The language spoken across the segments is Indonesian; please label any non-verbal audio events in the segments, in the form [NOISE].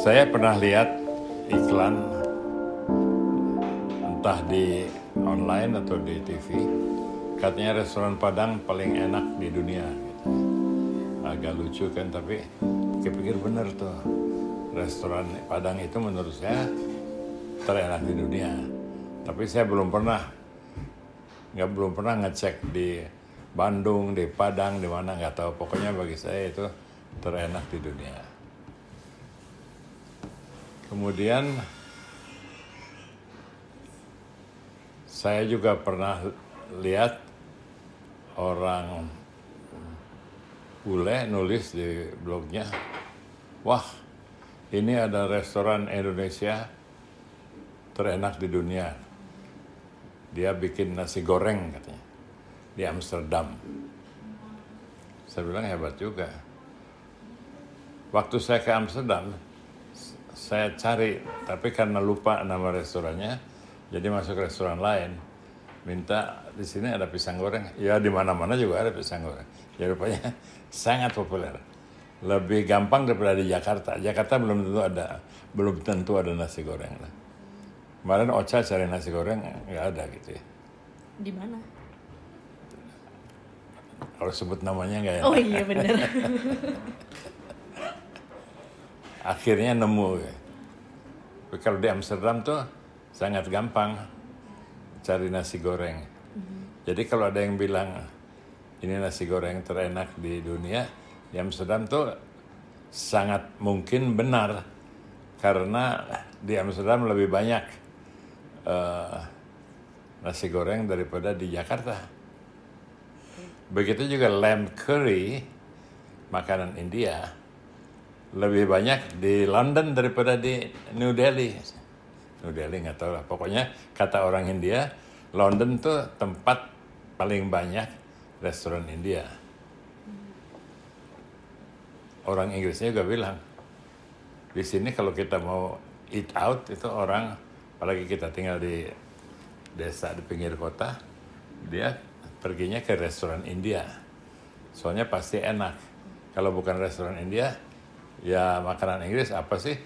Saya pernah lihat iklan entah di online atau di TV, katanya restoran Padang paling enak di dunia. Gitu. Agak lucu kan, tapi pikir-pikir bener tuh. Restoran Padang itu menurut saya terenak di dunia. Tapi saya belum pernah, nggak belum pernah ngecek di Bandung, di Padang, di mana nggak tahu. Pokoknya bagi saya itu terenak di dunia. Kemudian saya juga pernah lihat orang bule nulis di blognya, wah ini ada restoran Indonesia terenak di dunia. Dia bikin nasi goreng katanya di Amsterdam. Saya bilang hebat juga. Waktu saya ke Amsterdam, saya cari, tapi karena lupa nama restorannya, jadi masuk restoran lain. Minta di sini ada pisang goreng. Ya di mana-mana juga ada pisang goreng. Ya rupanya [LAUGHS] sangat populer. Lebih gampang daripada di Jakarta. Jakarta belum tentu ada, belum tentu ada nasi goreng. Kemarin Ocha cari nasi goreng nggak ada gitu ya. Di mana? Kalau sebut namanya nggak ya. Oh iya bener. [LAUGHS] Akhirnya nemu. Tapi kalau di Amsterdam tuh sangat gampang cari nasi goreng. Jadi kalau ada yang bilang ini nasi goreng terenak di dunia, di Amsterdam tuh sangat mungkin benar karena di Amsterdam lebih banyak uh, nasi goreng daripada di Jakarta. Begitu juga lamb curry, makanan India, lebih banyak di London daripada di New Delhi. New Delhi nggak tahu lah. Pokoknya kata orang India, London tuh tempat paling banyak restoran India. Orang Inggrisnya juga bilang, di sini kalau kita mau eat out itu orang, apalagi kita tinggal di desa di pinggir kota, dia perginya ke restoran India. Soalnya pasti enak. Kalau bukan restoran India, ya makanan Inggris apa sih?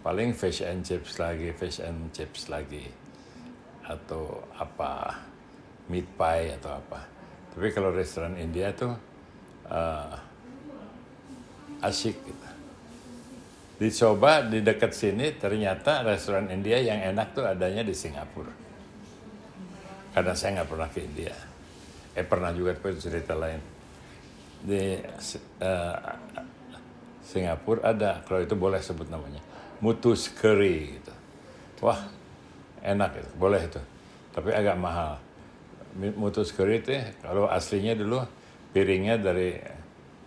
Paling fish and chips lagi, fish and chips lagi. Atau apa, meat pie atau apa. Tapi kalau restoran India tuh uh, asyik gitu. Dicoba di dekat sini ternyata restoran India yang enak tuh adanya di Singapura. Karena saya nggak pernah ke India. Eh pernah juga tapi cerita lain. Di uh, Singapura ada, kalau itu boleh sebut namanya, mutus curry gitu. Wah, enak itu, boleh itu. Tapi agak mahal. Mutus curry itu kalau aslinya dulu piringnya dari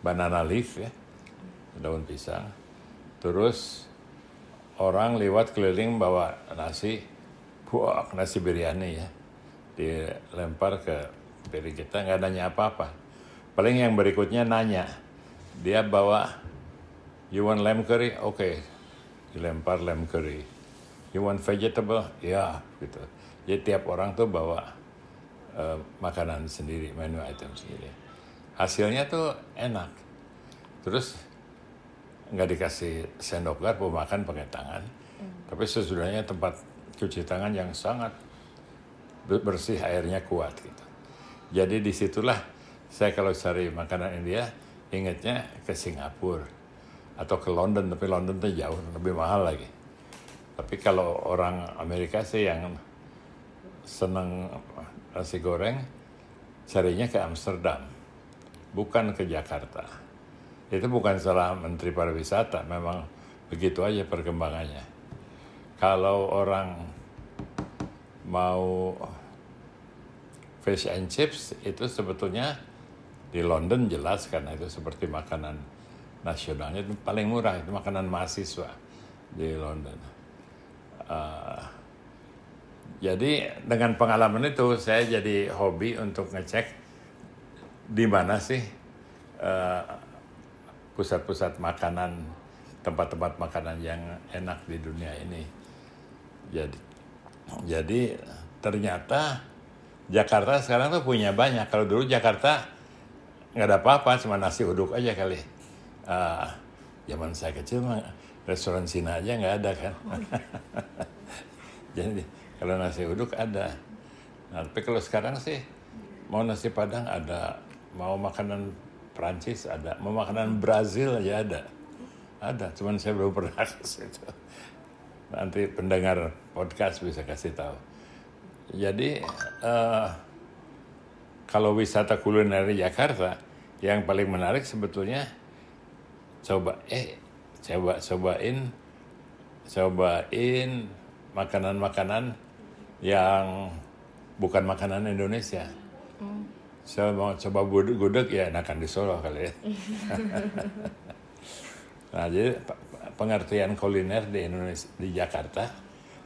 banana leaf ya, daun pisang. Terus orang lewat keliling bawa nasi, buah nasi biryani ya, dilempar ke piring kita nggak nanya apa-apa. Paling yang berikutnya nanya, dia bawa You want lamb curry? Oke. Okay. Dilempar lamb curry. You want vegetable? Ya, gitu. Jadi tiap orang tuh bawa uh, makanan sendiri, menu item sendiri. Hasilnya tuh enak. Terus nggak dikasih sendok garpu makan pakai tangan. Hmm. Tapi sesudahnya tempat cuci tangan yang sangat bersih airnya kuat gitu. Jadi di situlah saya kalau cari makanan India ingatnya ke Singapura atau ke London tapi London tuh jauh lebih mahal lagi. Tapi kalau orang Amerika sih yang seneng nasi goreng carinya ke Amsterdam bukan ke Jakarta. Itu bukan salah Menteri Pariwisata memang begitu aja perkembangannya. Kalau orang mau fish and chips itu sebetulnya di London jelas karena itu seperti makanan nasionalnya itu paling murah itu makanan mahasiswa di London. Uh, jadi dengan pengalaman itu saya jadi hobi untuk ngecek di mana sih pusat-pusat uh, makanan, tempat-tempat makanan yang enak di dunia ini. Jadi, jadi ternyata Jakarta sekarang tuh punya banyak. Kalau dulu Jakarta nggak ada apa-apa, cuma nasi uduk aja kali uh, zaman saya kecil mah restoran Cina aja nggak ada kan. [LAUGHS] Jadi kalau nasi uduk ada. Nah, tapi kalau sekarang sih mau nasi padang ada, mau makanan Prancis ada, mau makanan Brazil aja ada. Ada, cuman saya belum pernah ke situ. Nanti pendengar podcast bisa kasih tahu. Jadi uh, kalau wisata kuliner di Jakarta yang paling menarik sebetulnya coba eh coba cobain cobain makanan-makanan yang bukan makanan Indonesia. Saya mau coba gudeg ya enakan di Solo kali ya. [LAUGHS] nah jadi pengertian kuliner di Indonesia di Jakarta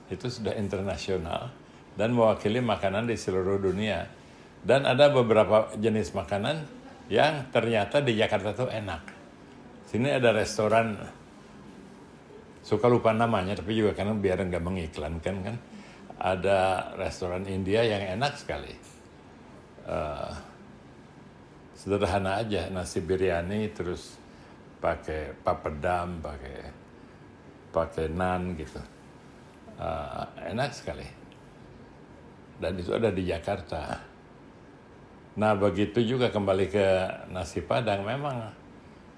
itu sudah internasional dan mewakili makanan di seluruh dunia. Dan ada beberapa jenis makanan yang ternyata di Jakarta tuh enak. Sini ada restoran. Suka lupa namanya tapi juga karena biar nggak mengiklankan kan. Ada restoran India yang enak sekali. Uh, sederhana aja nasi biryani terus pakai papedam pakai pakai nan gitu. Uh, enak sekali. Dan itu ada di Jakarta. Nah begitu juga kembali ke nasi padang memang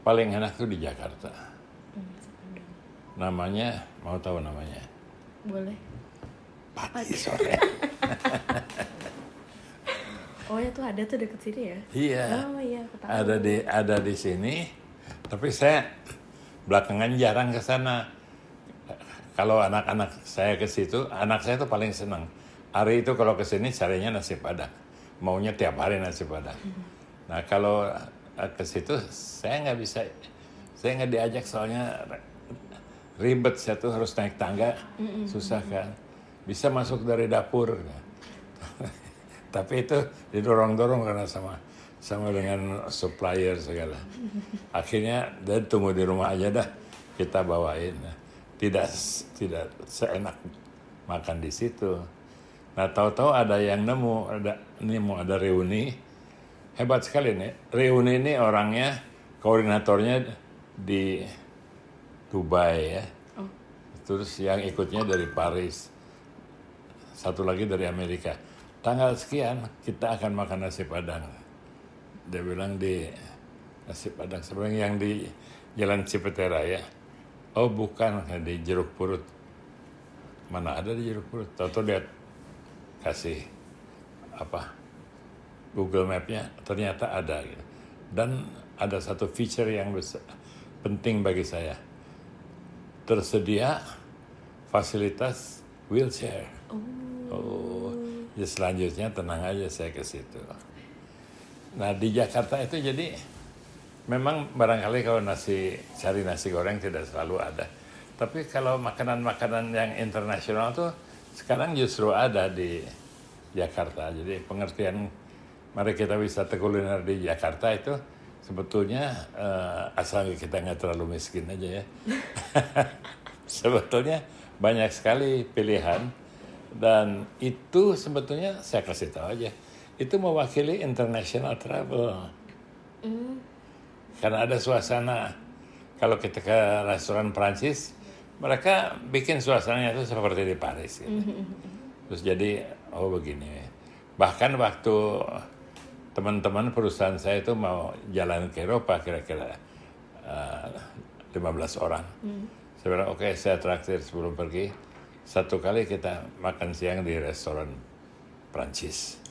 paling enak tuh di Jakarta. Namanya mau tahu namanya? Boleh. Pati sore. [LAUGHS] Oh ya tuh ada tuh deket sini ya? Iya. Oh iya ada di ada di sini tapi saya belakangan jarang ke sana. Kalau anak-anak saya ke situ anak saya tuh paling senang. Hari itu kalau ke sini carinya nasi padang. Maunya tiap hari nasi padang. Nah kalau ke situ saya nggak bisa saya nggak diajak soalnya ribet saya tuh harus naik tangga. Mm -mm. susah kan? Bisa masuk dari dapur. [LAUGHS] Tapi itu didorong-dorong karena sama sama dengan supplier segala. Akhirnya dia tunggu di rumah aja dah kita bawain. Tidak tidak seenak makan di situ. Nah tahu-tahu ada yang nemu ada ini mau ada reuni hebat sekali nih reuni ini orangnya koordinatornya di Dubai ya. Oh. Terus yang ikutnya dari Paris. Satu lagi dari Amerika. Tanggal sekian kita akan makan nasi padang. Dia bilang di nasi padang. Sebenarnya yang di Jalan Cipetera ya. Oh bukan di Jeruk Purut. Mana ada di Jeruk Purut? Tahu lihat kasih apa Google Mapnya ternyata ada gitu. dan ada satu feature yang besar, penting bagi saya tersedia fasilitas wheelchair. Oh. oh. Ya selanjutnya tenang aja saya ke situ. Nah di Jakarta itu jadi memang barangkali kalau nasi cari nasi goreng tidak selalu ada. Tapi kalau makanan-makanan yang internasional tuh sekarang justru ada di Jakarta. Jadi pengertian mari kita wisata kuliner di Jakarta itu sebetulnya uh, asal kita nggak terlalu miskin aja ya. [LAUGHS] sebetulnya banyak sekali pilihan dan itu sebetulnya saya kasih tahu aja itu mewakili international travel. Mm. Karena ada suasana kalau kita ke restoran Prancis mereka bikin suasananya itu seperti di Paris gitu. Mm -hmm. Terus jadi oh begini. Bahkan waktu teman-teman perusahaan saya itu mau jalan ke Eropa kira-kira uh, eh, 15 orang. Hmm. Saya bilang oke okay, saya traktir sebelum pergi. Satu kali kita makan siang di restoran Prancis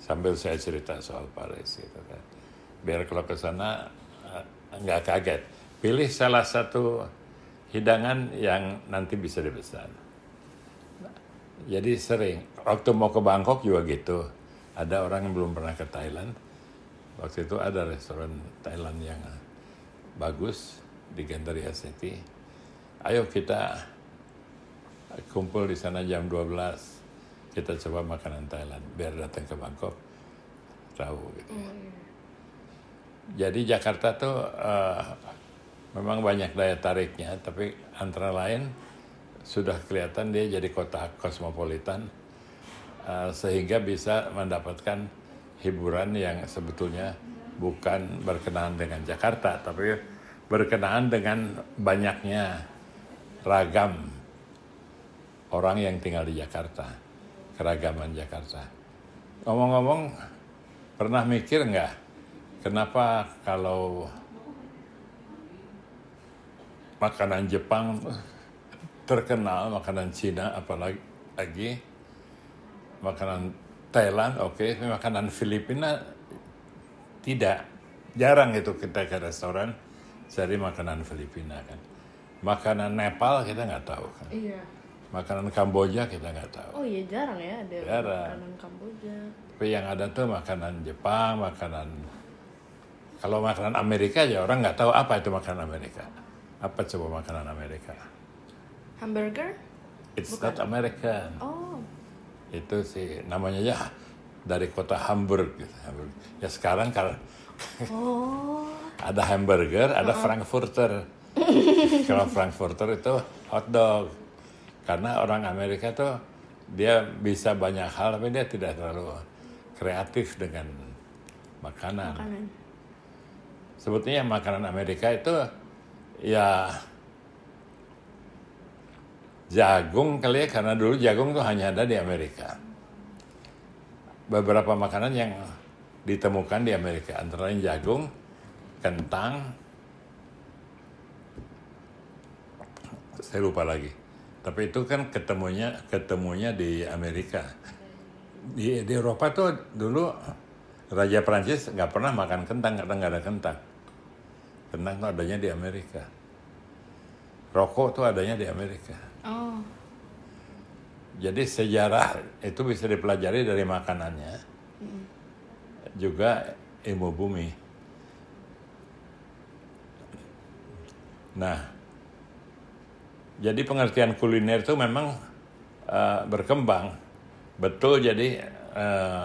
sambil saya cerita soal Paris gitu kan. Biar kalau ke sana uh, nggak kaget. Pilih salah satu hidangan yang nanti bisa dipesan. Jadi sering. Waktu mau ke Bangkok juga gitu ada orang yang belum pernah ke Thailand. Waktu itu ada restoran Thailand yang bagus di Gandaria City. Ayo kita kumpul di sana jam 12. Kita coba makanan Thailand biar datang ke Bangkok tahu gitu. Mm. Jadi Jakarta tuh uh, memang banyak daya tariknya, tapi antara lain sudah kelihatan dia jadi kota kosmopolitan Eh, sehingga bisa mendapatkan hiburan yang sebetulnya bukan berkenaan dengan Jakarta tapi berkenaan dengan banyaknya ragam orang yang tinggal di Jakarta, keragaman Jakarta. Ngomong-ngomong, pernah mikir nggak kenapa kalau makanan Jepang terkenal, makanan Cina apalagi lagi, makanan Thailand oke, tapi makanan Filipina tidak. Jarang itu kita ke restoran cari makanan Filipina kan. Makanan Nepal kita nggak tahu kan. Iya. Makanan Kamboja kita nggak tahu. Oh iya jarang ya ada Jarang. makanan Kamboja. Tapi yang ada tuh makanan Jepang, makanan kalau makanan Amerika ya orang nggak tahu apa itu makanan Amerika. Apa coba makanan Amerika? Hamburger? It's not American. Oh. Itu sih namanya ya dari kota Hamburg. Gitu. Hamburg. Ya sekarang kalau Oh. ada hamburger, ada frankfurter. [LAUGHS] kalau frankfurter itu hot dog. Karena orang Amerika tuh dia bisa banyak hal tapi dia tidak terlalu kreatif dengan makanan. Makanan. Sebetulnya makanan Amerika itu ya jagung kali ya karena dulu jagung tuh hanya ada di Amerika. Beberapa makanan yang ditemukan di Amerika antara lain jagung, kentang, saya lupa lagi. Tapi itu kan ketemunya ketemunya di Amerika. Di, di Eropa tuh dulu Raja Prancis nggak pernah makan kentang karena nggak ada kentang. Kentang tuh adanya di Amerika. Rokok tuh adanya di Amerika. Oh. Jadi sejarah itu bisa dipelajari dari makanannya. Juga ilmu bumi. Nah, jadi pengertian kuliner itu memang eh, berkembang. Betul jadi eh,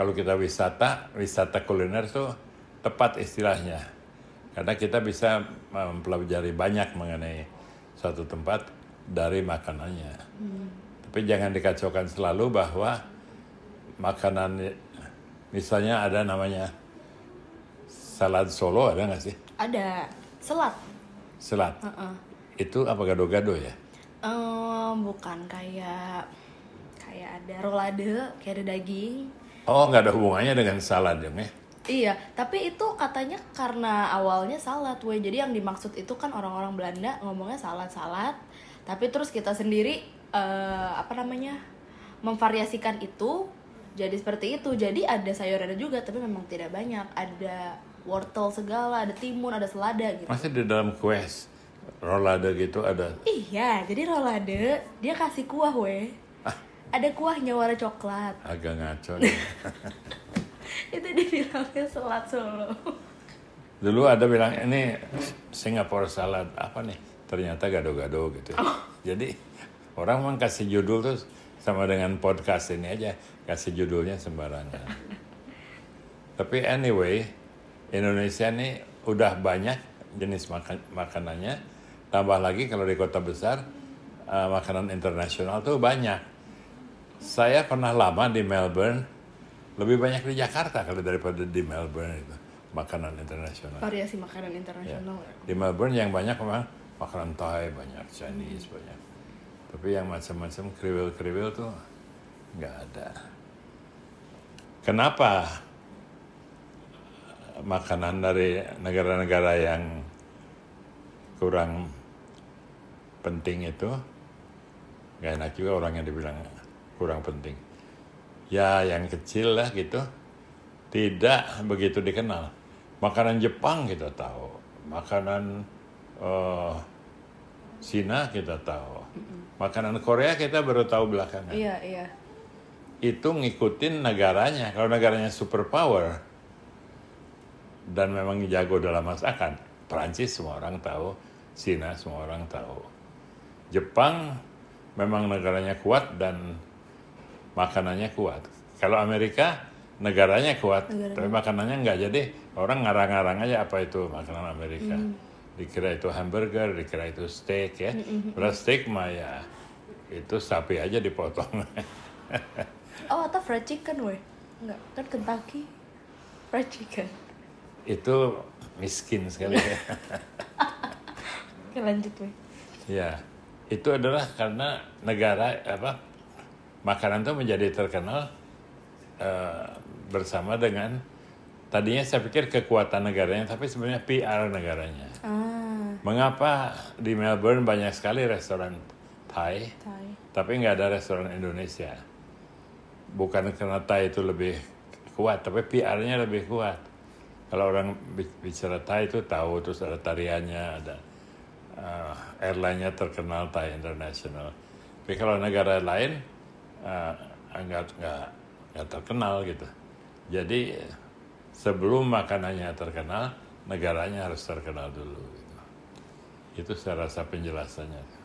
kalau kita wisata, wisata kuliner itu tepat istilahnya. Karena kita bisa mempelajari banyak mengenai suatu tempat dari makanannya. Tapi jangan dikacaukan selalu bahwa makanan misalnya ada namanya salad Solo ada nggak sih? Ada selat. Selat. Heeh. Itu apa gado-gado ya? Em, bukan kayak kayak ada rolade, kayak ada daging. Oh, nggak ada hubungannya dengan salad dong ya? Iya, tapi itu katanya karena awalnya salad, weh. Jadi yang dimaksud itu kan orang-orang Belanda ngomongnya salad-salad, tapi terus kita sendiri eh, apa namanya memvariasikan itu jadi seperti itu. Jadi ada sayurannya juga, tapi memang tidak banyak. Ada wortel segala, ada timun, ada selada gitu. Masih di dalam kue rolade gitu ada Iya, jadi rolade dia kasih kuah, weh. Ada kuahnya warna coklat. agak ngaco. nih. [LAUGHS] itu dibilangnya selat Solo. Dulu ada bilang ini Singapore salad apa nih? Ternyata gado-gado gitu. Jadi orang memang kasih judul tuh sama dengan podcast ini aja kasih judulnya sembarangan. Tapi anyway, Indonesia ini udah banyak jenis makan makanannya. Tambah lagi kalau di kota besar eh, makanan internasional tuh banyak. Saya pernah lama di Melbourne, lebih banyak di Jakarta kalau daripada di Melbourne itu makanan internasional. Variasi makanan Ya. internasional. Di Melbourne yang banyak memang makanan Thai, banyak Chinese, banyak. Tapi yang macam-macam kriwil-kriwil tuh nggak ada. Kenapa makanan dari negara-negara yang kurang penting itu nggak enak juga orang yang dibilang kurang penting. Ya yang kecil lah gitu tidak begitu dikenal. Makanan Jepang kita tahu, makanan eh, Cina kita tahu, makanan Korea kita baru tahu belakangan. Iya, iya. Itu ngikutin negaranya. Kalau negaranya superpower dan memang jago dalam masakan, Prancis semua orang tahu, Cina semua orang tahu. Jepang memang negaranya kuat dan makanannya kuat. Kalau Amerika negaranya kuat, Negaranya. tapi makanannya enggak. Jadi orang ngarang-ngarang aja apa itu makanan Amerika. Dikira itu hamburger, dikira itu steak ya. Padahal steak mah ya itu sapi aja dipotong. [LAUGHS] Oh, atau fried chicken, weh. Enggak, kan Kentucky. Fried chicken. itu miskin sekali ya. [LAUGHS] Oke, lanjut, weh. ya. itu adalah karena negara apa makanan itu menjadi terkenal eh, bersama dengan tadinya saya pikir kekuatan negaranya tapi sebenarnya PR negaranya. Ah, Mengapa di Melbourne banyak sekali restoran Thai Thai. tapi nggak ada restoran Indonesia? Bukan karena Thai itu lebih kuat, tapi PR-nya lebih kuat. Kalau orang bi- bicara Thai itu tahu terus ada tariannya, ada uh, airline-nya terkenal Thai International. Tapi kalau negara lain uh, nggak nggak nggak terkenal gitu. Jadi sebelum makanannya terkenal, negaranya harus terkenal dulu. Gitu. Itu saya rasa penjelasannya.